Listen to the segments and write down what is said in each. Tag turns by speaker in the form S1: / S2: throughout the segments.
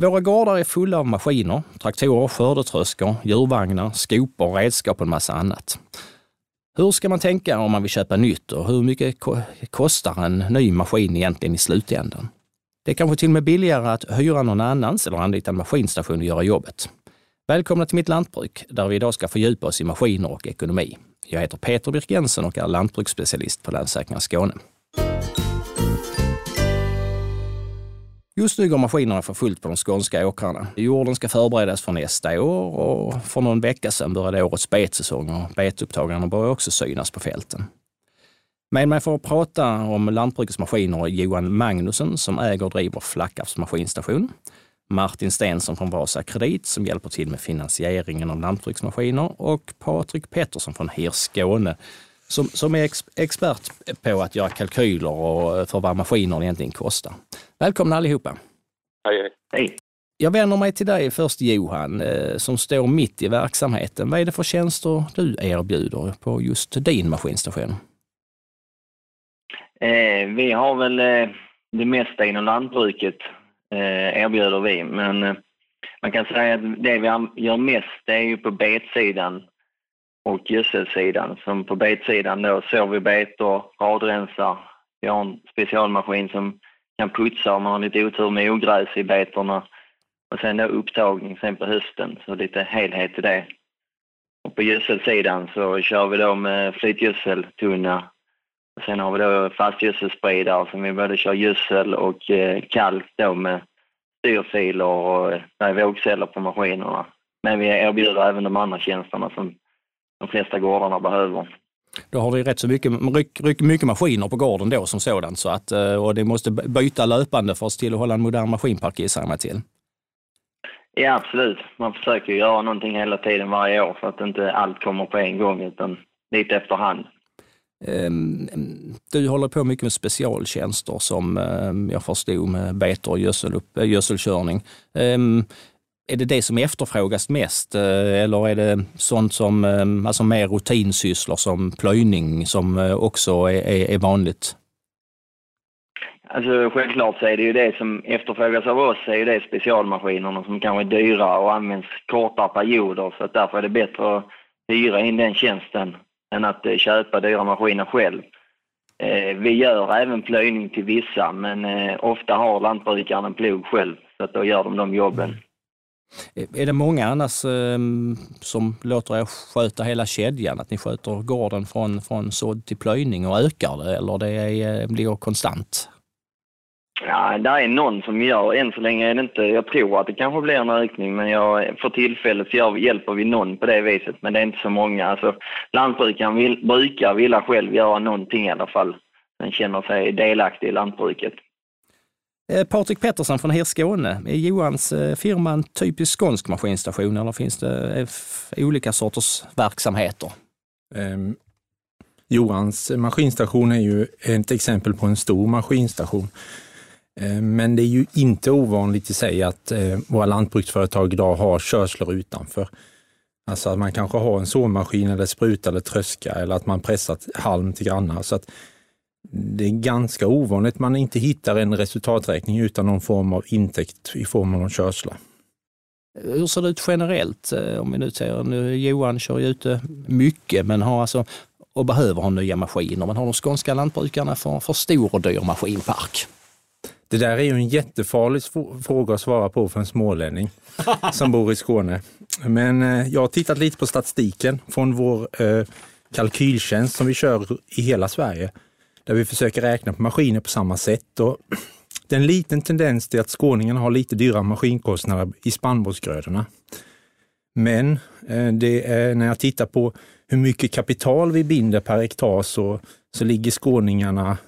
S1: Våra gårdar är fulla av maskiner, traktorer, skördetröskor, djurvagnar, skopor, redskap och en massa annat. Hur ska man tänka om man vill köpa nytt och hur mycket kostar en ny maskin egentligen i slutändan? Det är kanske till och med billigare att hyra någon annans eller anlita en maskinstation och göra jobbet. Välkomna till mitt lantbruk, där vi idag ska fördjupa oss i maskiner och ekonomi. Jag heter Peter Birk Jensen och är lantbruksspecialist på Länsförsäkringar Skåne. Just nu går maskinerna för fullt på de skånska åkrarna. Jorden ska förberedas för nästa år och för någon vecka sedan började årets betsäsong och betupptagarna börjar också synas på fälten. Med mig för att prata om lantbrukets maskiner är Johan Magnusson som äger och driver Flackarps maskinstation. Martin Stensson från Vasa Kredit som hjälper till med finansieringen av lantbruksmaskiner och Patrik Pettersson från HIR Skåne som, som är ex, expert på att göra kalkyler och för vad maskiner egentligen kostar. Välkomna allihopa!
S2: Hej, hej!
S1: Jag vänder mig till dig först Johan, eh, som står mitt i verksamheten. Vad är det för tjänster du erbjuder på just din maskinstation?
S2: Eh, vi har väl eh, det mesta inom lantbruket eh, erbjuder vi, men eh, man kan säga att det vi gör mest det är ju på betsidan och gödselsidan. Som på betsidan då sår vi betor, radrensar. Vi har en specialmaskin som kan putsa om man har lite otur med ogräs i betorna. Och sen då upptagning sen på hösten, så lite helhet i det. Och på gödselsidan så kör vi då med flytgödseltunna. Och sen har vi då fastgödselspridare som vi både kör gödsel och eh, kalk då med styrfiler och eh, vågceller på maskinerna. Men vi erbjuder även de andra tjänsterna som de flesta gårdarna behöver.
S1: Då har vi rätt så mycket, mycket maskiner på gården då som sådant så att, eh, och det måste byta löpande för att till att hålla en modern maskinpark jag mig till.
S2: Ja absolut, man försöker göra någonting hela tiden varje år så att inte allt kommer på en gång utan lite efterhand.
S1: Ehm, du håller på mycket med specialtjänster som ehm, jag förstod med betor och gödsel, gödselkörning. Är det det som efterfrågas mest eh, eller är det sånt som, eh, alltså mer rutinsysslor som plöjning som eh, också är, är vanligt?
S2: Alltså självklart så är det ju det som efterfrågas av oss är ju det specialmaskinerna som kanske är dyra och används kortare perioder så att därför är det bättre att hyra in den tjänsten än att köpa dyra maskiner själv. Vi gör även plöjning till vissa men ofta har lantbrukaren en plog själv så att då gör de de jobben.
S1: Är det många annars eh, som låter er sköta hela kedjan? Att ni sköter gården från, från sådd till plöjning och ökar det eller det är, eh, blir konstant?
S2: Ja, det är någon som gör. Än så länge är det inte, jag tror att det kanske blir en ökning men jag, för tillfället så hjälper vi någon på det viset. Men det är inte så många. Alltså, lantbrukaren vill, brukar vilja själv göra någonting i alla fall. Den känner sig delaktig i lantbruket.
S1: Eh, Patrik Pettersson från HIR Skåne, är Johans eh, firma en typisk skånsk maskinstation eller finns det eh, olika sorters verksamheter? Um,
S3: Johans maskinstation är ju ett exempel på en stor maskinstation. Ehm, men det är ju inte ovanligt i sig att våra lantbruksföretag idag har körslor utanför. Alltså att man kanske har en såmaskin eller spruta eller tröska eller att man pressat halm till grannar. Så att det är ganska ovanligt man inte hittar en resultaträkning utan någon form av intäkt i form av någon körsla.
S1: Hur ser det ut generellt? Eh, om vi nu ser, nu Johan kör ju ute mycket men har alltså, och behöver ha nya maskiner. Men har de skånska lantbrukarna för, för stor och dyr maskinpark?
S3: Det där är ju en jättefarlig fråga att svara på för en smålänning som bor i Skåne. Men eh, jag har tittat lite på statistiken från vår eh, kalkyltjänst som vi kör i hela Sverige där vi försöker räkna på maskiner på samma sätt. Och det är en liten tendens till att skåningarna har lite dyra maskinkostnader i spannmålsgrödorna. Men eh, det är, när jag tittar på hur mycket kapital vi binder per hektar så, så ligger skåningarna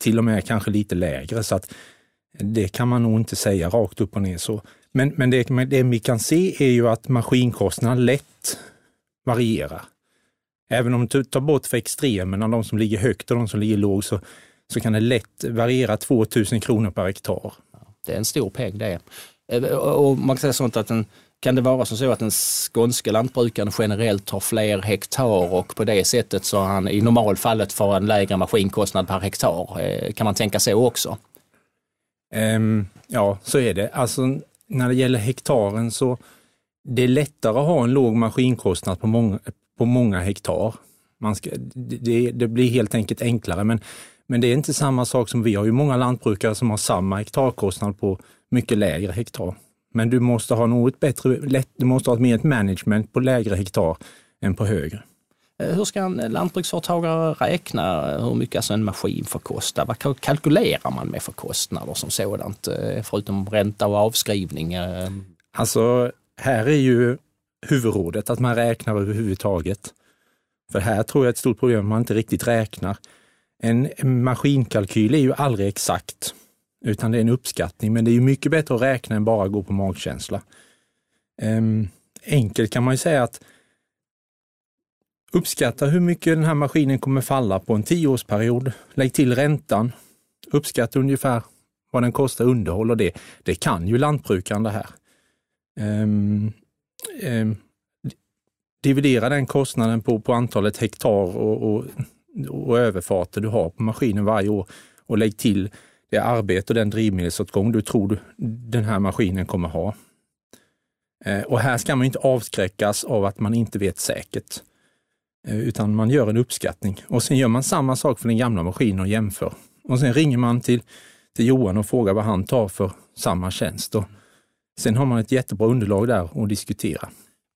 S3: till och med kanske lite lägre. Så att det kan man nog inte säga rakt upp och ner så. Men, men det, det vi kan se är ju att maskinkostnaderna lätt varierar. Även om du tar bort för extremerna, de som ligger högt och de som ligger lågt, så, så kan det lätt variera 2000 kronor per hektar.
S1: Det är en stor peng det. Eh, och man kan säga sånt att en, kan det vara så att den skånska lantbrukaren generellt har fler hektar och på det sättet så han i normalfallet får en lägre maskinkostnad per hektar? Eh, kan man tänka så också?
S3: Um, ja, så är det. Alltså, när det gäller hektaren så det är lättare att ha en låg maskinkostnad på många, på många hektar. Man ska, det, det blir helt enkelt enklare, men, men det är inte samma sak som vi har ju många lantbrukare som har samma hektarkostnad på mycket lägre hektar. Men du måste ha något bättre, lätt, du måste ha ett mer management på lägre hektar än på högre.
S1: Eh, hur ska en lantbruksföretagare räkna hur mycket alltså en maskin får kosta? Vad kalkylerar man med för kostnader som sådant, eh, förutom ränta och avskrivning? Eh?
S3: Alltså, här är ju huvudrådet att man räknar överhuvudtaget. För här tror jag ett stort problem att man inte riktigt räknar. En maskinkalkyl är ju aldrig exakt, utan det är en uppskattning. Men det är ju mycket bättre att räkna än bara gå på magkänsla. Um, enkelt kan man ju säga att uppskatta hur mycket den här maskinen kommer falla på en tioårsperiod. Lägg till räntan. Uppskatta ungefär vad den kostar underhåll och det. Det kan ju lantbrukaren det här. Um, um, Ehm, dividera den kostnaden på, på antalet hektar och, och, och överfarter du har på maskinen varje år och lägg till det arbete och den drivmedelsåtgång du tror den här maskinen kommer ha. Ehm, och här ska man inte avskräckas av att man inte vet säkert, eh, utan man gör en uppskattning. Och sen gör man samma sak för den gamla maskinen och jämför. Och sen ringer man till, till Johan och frågar vad han tar för samma tjänst. Och sen har man ett jättebra underlag där att diskutera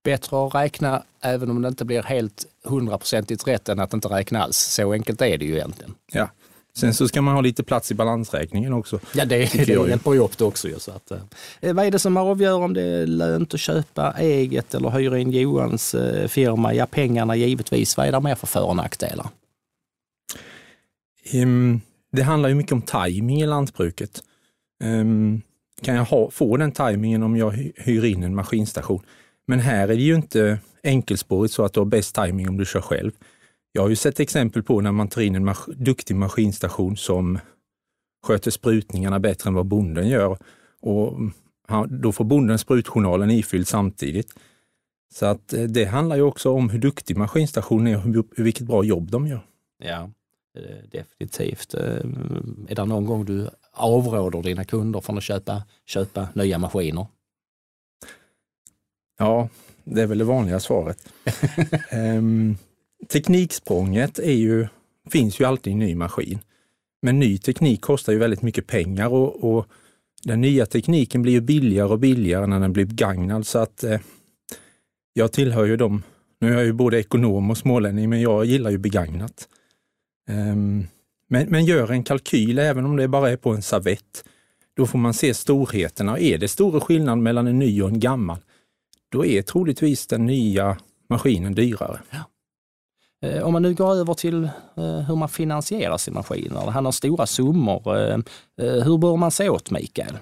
S1: bättre att räkna även om det inte blir helt hundraprocentigt rätt än att inte räkna alls. Så enkelt är det ju egentligen.
S3: Ja. Sen så ska man ha lite plats i balansräkningen också.
S1: Ja, det, det hjälper ju upp det också. Så att, eh, vad är det som avgör om det är lönt att köpa eget eller hyra in Johans eh, firma? Ja, pengarna givetvis. Vad är det mer för för och nackdelar?
S3: Um, det handlar ju mycket om timing i lantbruket. Um, kan jag ha, få den tajmingen om jag hyr in en maskinstation? Men här är det ju inte enkelspårigt så att du har bäst tajming om du kör själv. Jag har ju sett exempel på när man tar in en mas duktig maskinstation som sköter sprutningarna bättre än vad bonden gör. Och mm, då får bonden sprutjournalen ifylld samtidigt. Så att eh, det handlar ju också om hur duktig maskinstationen är och hur, vilket bra jobb de gör.
S1: Ja, eh, definitivt. Eh, mm, är det någon gång du avråder dina kunder från att köpa, köpa nya maskiner?
S3: Ja, det är väl det vanliga svaret. um, tekniksprånget är ju, finns ju alltid i ny maskin. Men ny teknik kostar ju väldigt mycket pengar och, och den nya tekniken blir ju billigare och billigare när den blir begagnad. Så att eh, jag tillhör ju dem, nu är jag ju både ekonom och smålänning, men jag gillar ju begagnat. Um, men, men gör en kalkyl, även om det bara är på en servett, då får man se storheterna. Är det stora skillnad mellan en ny och en gammal, då är troligtvis den nya maskinen dyrare. Ja.
S1: Eh, om man nu går över till eh, hur man finansierar sin maskin, det handlar om stora summor. Eh, hur bör man se åt Mikael?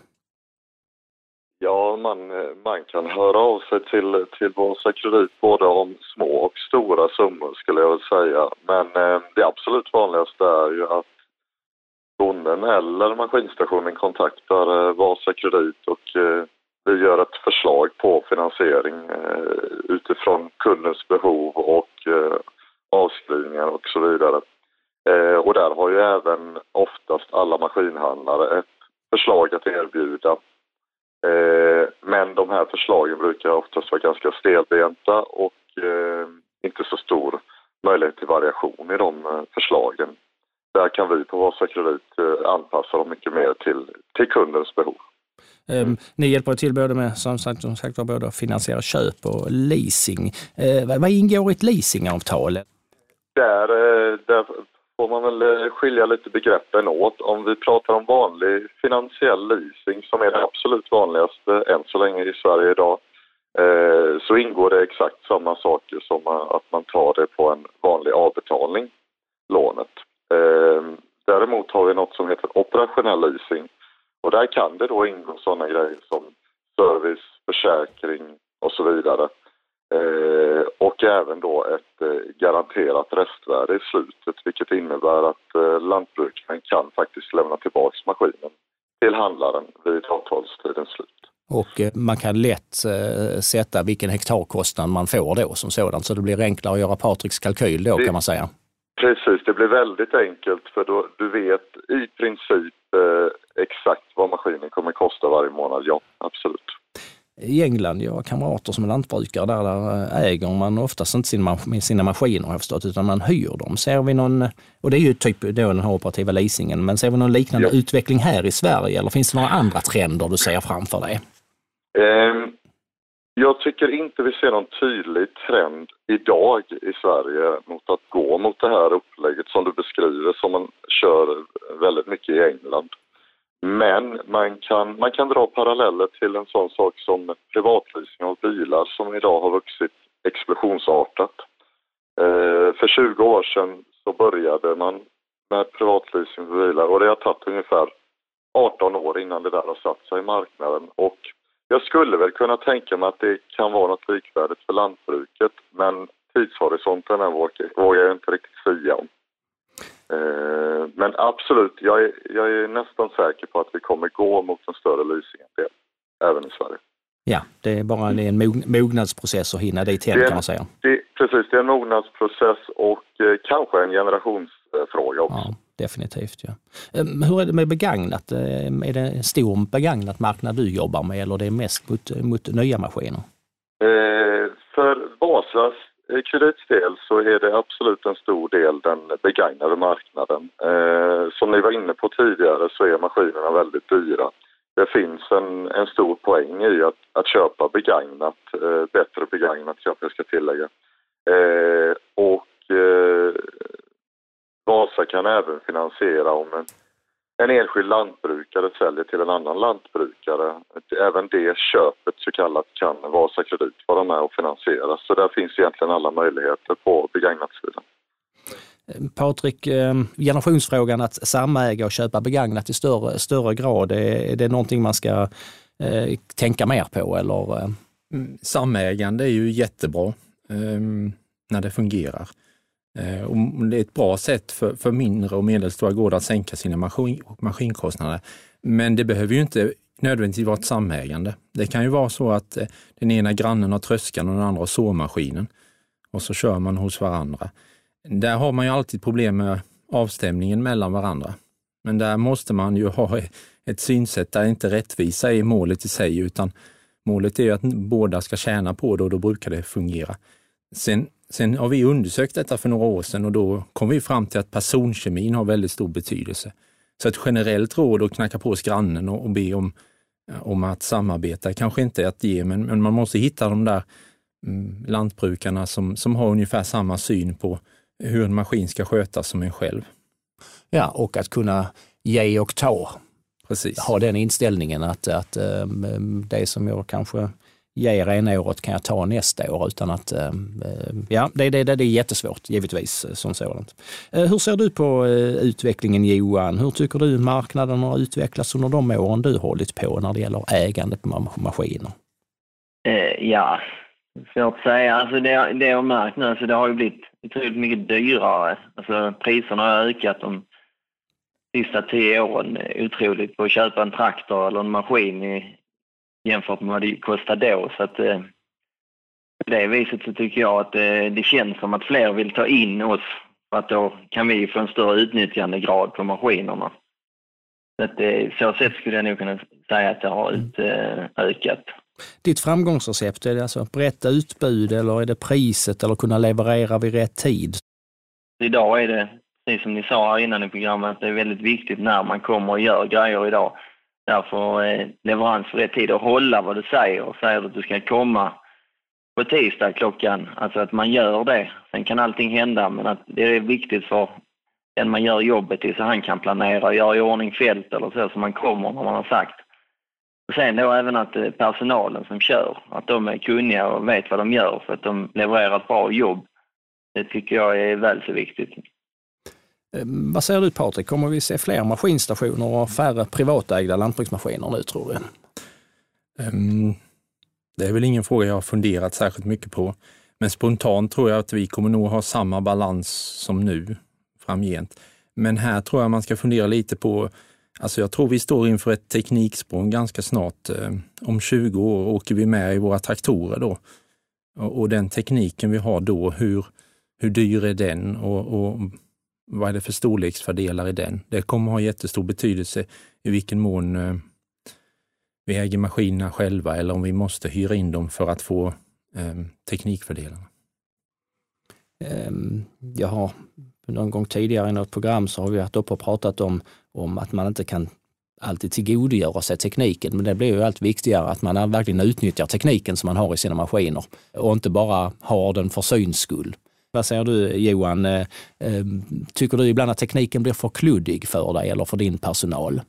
S4: Man, eh, man kan höra av sig till, till Vasa Kredit både om små och stora summor skulle jag vilja säga. Men eh, det absolut vanligaste är ju att bonden eller maskinstationen kontaktar eh, Vasa Kredit och vi gör ett förslag på finansiering eh, utifrån kundens behov och eh, avskrivningar och så vidare. Eh, och där har ju även oftast alla maskinhandlare ett förslag att erbjuda. Men de här förslagen brukar oftast vara ganska stelbenta och inte så stor möjlighet till variation i de förslagen. Där kan vi på Vasa Kredit anpassa dem mycket mer till, till kundens behov.
S1: Mm. Ni hjälper till både med som sagt, som sagt, både finansiera köp och leasing. Eh, vad ingår i ett leasingavtal?
S4: Där, eh, där får man väl eh, skilja lite begreppen åt. Om vi pratar om vanlig finansiell leasing som är det absolut vanligaste än så länge i Sverige idag eh, så ingår det exakt samma saker som att man tar det på en vanlig avbetalning, lånet. Eh, däremot har vi något som heter operationell leasing och där kan det då ingå sådana grejer som service, försäkring och så vidare. Eh, och även då ett eh, garanterat restvärde i slutet vilket innebär att eh, lantbrukaren kan faktiskt lämna tillbaka maskinen till handlaren vid avtalstidens slut.
S1: Och man kan lätt sätta vilken hektarkostnad man får då som sådant så det blir enklare att göra Patriks kalkyl då det, kan man säga.
S4: Precis, det blir väldigt enkelt för då, du vet i princip exakt vad maskinen kommer kosta varje månad, ja absolut.
S1: I England, jag har kamrater som är lantbrukare där, där eh, äger man oftast inte sina, sina maskiner har jag förstått, utan man hyr dem. Ser vi någon, och det är ju typ då den här operativa leasingen, men ser vi någon liknande ja. utveckling här i Sverige eller finns det några andra trender du ser framför dig?
S4: Um, jag tycker inte vi ser någon tydlig trend idag i Sverige mot att gå mot det här upplägget som du beskriver som man kör väldigt mycket i England. Men man kan, man kan dra paralleller till en sån sak som privatleasing av bilar som idag har vuxit explosionsartat. Eh, för 20 år sedan så började man med privatleasing för bilar och det har tagit ungefär 18 år innan det där har satt sig i marknaden. Och jag skulle väl kunna tänka mig att det kan vara något likvärdigt för lantbruket men tidshorisonten vågar jag inte riktigt säga om. Eh, men absolut, jag är, jag är nästan säker på att vi kommer gå mot en större leasingandel även i Sverige.
S1: Ja, det är bara en mognadsprocess att hinna dit hen kan man säga.
S4: Det, precis, det är en mognadsprocess och eh, kanske en generationsfråga också. Ja,
S1: definitivt. Ja. Ehm, hur är det med begagnat? Ehm, är det en stor begagnat marknad du jobbar med eller det är mest mot, mot nya maskiner?
S4: Eh, för Vasas kreditdel så är det absolut en stor del den begagnade marknaden. Eh, som ni var inne på tidigare så är maskinerna väldigt dyra. Det finns en, en stor poäng i att, att köpa begagnat, eh, bättre begagnat kanske jag ska tillägga. Eh, och eh, Vasa kan även finansiera om en en enskild lantbrukare säljer till en annan lantbrukare. Även det köpet så kallat kan Vasa Kredit vara med och finansiera. Så där finns egentligen alla möjligheter på begagnatssidan.
S1: Patrik, eh, generationsfrågan att samäga och köpa begagnat i större, större grad, är det någonting man ska eh, tänka mer på eller? Eh?
S3: Mm, samägande är ju jättebra eh, när det fungerar. Eh, och det är ett bra sätt för, för mindre och medelstora gårdar att sänka sina maskin, maskinkostnader. Men det behöver ju inte nödvändigtvis vara ett samägande. Det kan ju vara så att eh, den ena grannen har tröskan och den andra har såmaskinen och så kör man hos varandra. Där har man ju alltid problem med avstämningen mellan varandra. Men där måste man ju ha ett synsätt där inte rättvisa är målet i sig, utan målet är ju att båda ska tjäna på det och då brukar det fungera. Sen Sen har vi undersökt detta för några år sedan och då kom vi fram till att personkemin har väldigt stor betydelse. Så ett generellt råd att knacka på hos grannen och, och be om, om att samarbeta kanske inte är att ge, men, men man måste hitta de där mm, lantbrukarna som, som har ungefär samma syn på hur en maskin ska skötas som en själv.
S1: Ja, och att kunna ge och ta.
S3: Precis.
S1: Ha den inställningen att, att um, det som jag kanske ger ena året kan jag ta nästa år utan att, eh, eh ja det, det, det är jättesvårt givetvis eh, som sådant. Eh, hur ser du på eh, utvecklingen Johan? Hur tycker du marknaden har utvecklats under de åren du hållit på när det gäller ägandet på maskiner?
S2: Ja, svårt att säga. Alltså det, det jag märkt nu, alltså det har ju blivit otroligt mycket dyrare. Alltså priserna har ökat de sista tio åren otroligt på att köpa en traktor eller en maskin i, jämfört med vad det kostade då. Så att, eh, på det viset så tycker jag att eh, det känns som att fler vill ta in oss för att då kan vi få en större utnyttjandegrad på maskinerna. Så att, eh, så sätt skulle jag nog kunna säga att det har utökat.
S1: Ditt framgångsrecept, är det alltså brett utbud eller är det priset eller kunna leverera vid rätt tid?
S2: Idag är det, precis som ni sa här innan i programmet, att det är väldigt viktigt när man kommer och gör grejer idag Därför leverans för eh, rätt tid och hålla vad du säger. Säger du att du ska komma på tisdag klockan, alltså att man gör det. Sen kan allting hända, men att det är viktigt för den man gör jobbet till så han kan planera och göra i ordning fält eller så, så man kommer när man har sagt. Och sen då även att eh, personalen som kör, att de är kunniga och vet vad de gör för att de levererar ett bra jobb. Det tycker jag är väl så viktigt.
S1: Eh, vad säger du Patrik, kommer vi se fler maskinstationer och färre privatägda lantbruksmaskiner nu tror du? Ehm,
S3: det är väl ingen fråga jag har funderat särskilt mycket på. Men spontant tror jag att vi kommer nog ha samma balans som nu framgent. Men här tror jag man ska fundera lite på, alltså jag tror vi står inför ett tekniksprång ganska snart. Eh, om 20 år åker vi med i våra traktorer då. Och, den tekniken vi har då, hur, hur dyr är den och, och vad är det för storleksfördelar i den? Det kommer ha jättestor betydelse i vilken mån eh, vi äger maskinerna själva eller om vi måste hyra in dem för att få eh, teknikfördelarna.
S1: Ehm, jag har någon gång tidigare i något program så har vi varit uppe och pratat om, om att man inte kan alltid tillgodogöra sig tekniken, men det blir ju allt viktigare att man verkligen utnyttjar tekniken som man har i sina maskiner och inte bara har den för syns skull. Vad säger du Johan? Eh, eh, tycker du ibland att tekniken blir för kluddig för dig eller för din personal?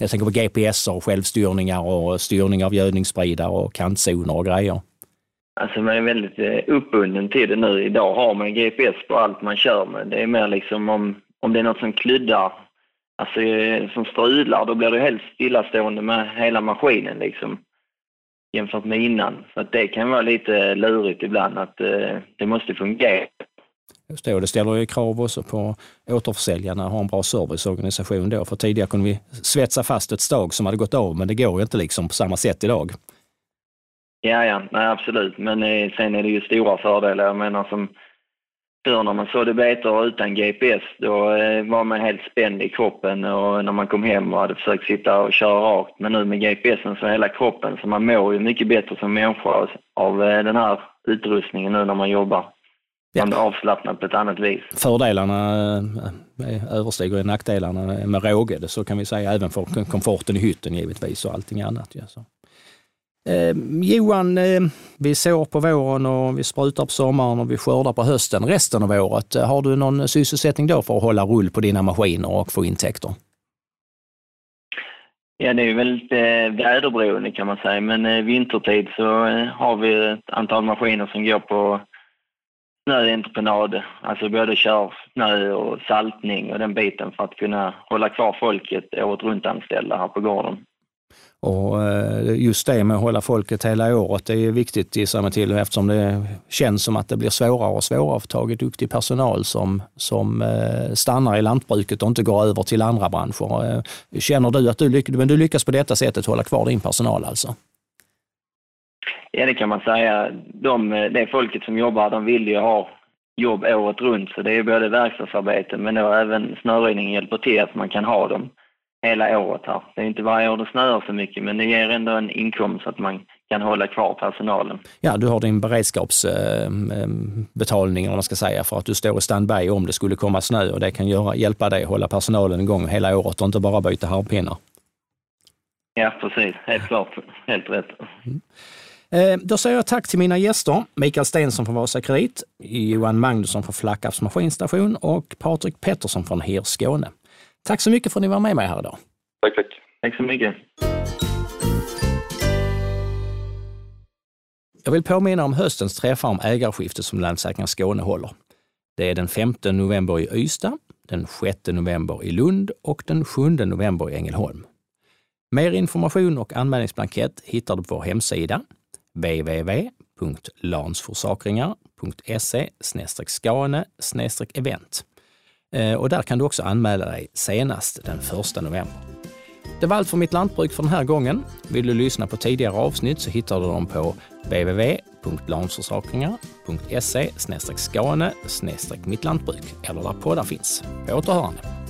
S1: Jag tänker på GPS och självstyrningar och styrning av gödningsspridare och kantzoner och grejer.
S2: Alltså man är väldigt eh, uppbunden till det nu. Idag har man GPS på allt man kör med. Det är mer liksom om, om det är något som kluddar, alltså som strular, då blir det helt stillastående med hela maskinen liksom jämfört med innan. Så det kan vara lite lurigt ibland att eh, det måste fungera.
S1: Just det, och det ställer ju krav också på återförsäljarna att ha en bra serviceorganisation då. För tidigare kunde vi svetsa fast ett stag som hade gått av, men det går ju inte liksom på samma sätt idag.
S2: Ja, ja, nej, absolut. Men eh, sen är det ju stora fördelar. Jag menar som förr när man sådde betor utan GPS, då eh, var man helt spänd i kroppen och när man kom hem och hade försökt sitta och köra rakt. Men nu med GPSen så hela kroppen, så man mår ju mycket bättre som människa av eh, den här utrustningen nu när man jobbar. Man är avslappnad på ett annat vis.
S1: Fördelarna eh, överstiger nackdelarna med råge, så kan vi säga, även för komforten i hytten givetvis och allting annat. Ja, så. Eh, Johan, eh, vi sår på våren och vi sprutar på sommaren och vi skördar på hösten resten av året. Eh, har du någon sysselsättning då för att hålla rull på dina maskiner och få intäkter?
S2: Ja, det är väldigt lite eh, väderberoende kan man säga, men eh, vintertid så har vi ett antal maskiner som går på snöentreprenad, alltså både kör snö och saltning och den biten för att kunna hålla kvar folket året runt anställda här på gården.
S1: Och eh, just det med att hålla folket hela året, det är viktigt gissar jag till eftersom det känns som att det blir svårare och svårare att få tag i duktig personal som, som eh, stannar i lantbruket och inte går över till andra branscher. Eh, känner du att du, lyck men du lyckas på detta sättet hålla kvar din personal alltså?
S2: Ja, det kan man säga. De, det folket som jobbar, de vill ju ha jobb året runt, så det är både verkstadsarbete men då även snöröjning hjälper till att man kan ha dem hela året här. Det är inte varje år det snöar så mycket, men det ger ändå en inkomst så att man kan hålla kvar personalen.
S1: Ja, du har din beredskapsbetalning, om man ska säga, för att du står i standby om det skulle komma snö och det kan göra, hjälpa dig att hålla personalen igång hela året och inte bara byta harpinnar.
S2: Ja, precis. Helt klart. Helt rätt. Mm.
S1: Då säger jag tack till mina gäster, Mikael Stensson från Vasa Kredit, Johan Magnusson från Flackarps maskinstation och Patrik Pettersson från HIR Skåne. Tack så mycket för att ni var med mig här idag.
S4: Tack, tack.
S2: Tack så mycket.
S1: Jag vill påminna om höstens träffar om ägarskifte som Länsförsäkringar Skåne håller. Det är den 5 november i Ystad, den 6 november i Lund och den 7 november i Ängelholm. Mer information och anmälningsblankett hittar du på vår hemsida www.lansforsakringar.se skane event. Eh, och där kan du också anmäla dig senast den 1 november. Det var allt för Mitt Lantbruk för den här gången. Vill du lyssna på tidigare avsnitt så hittar du dem på www.lansforsakringar.se skane mittlantbruk eller där poddar finns. På återhörande!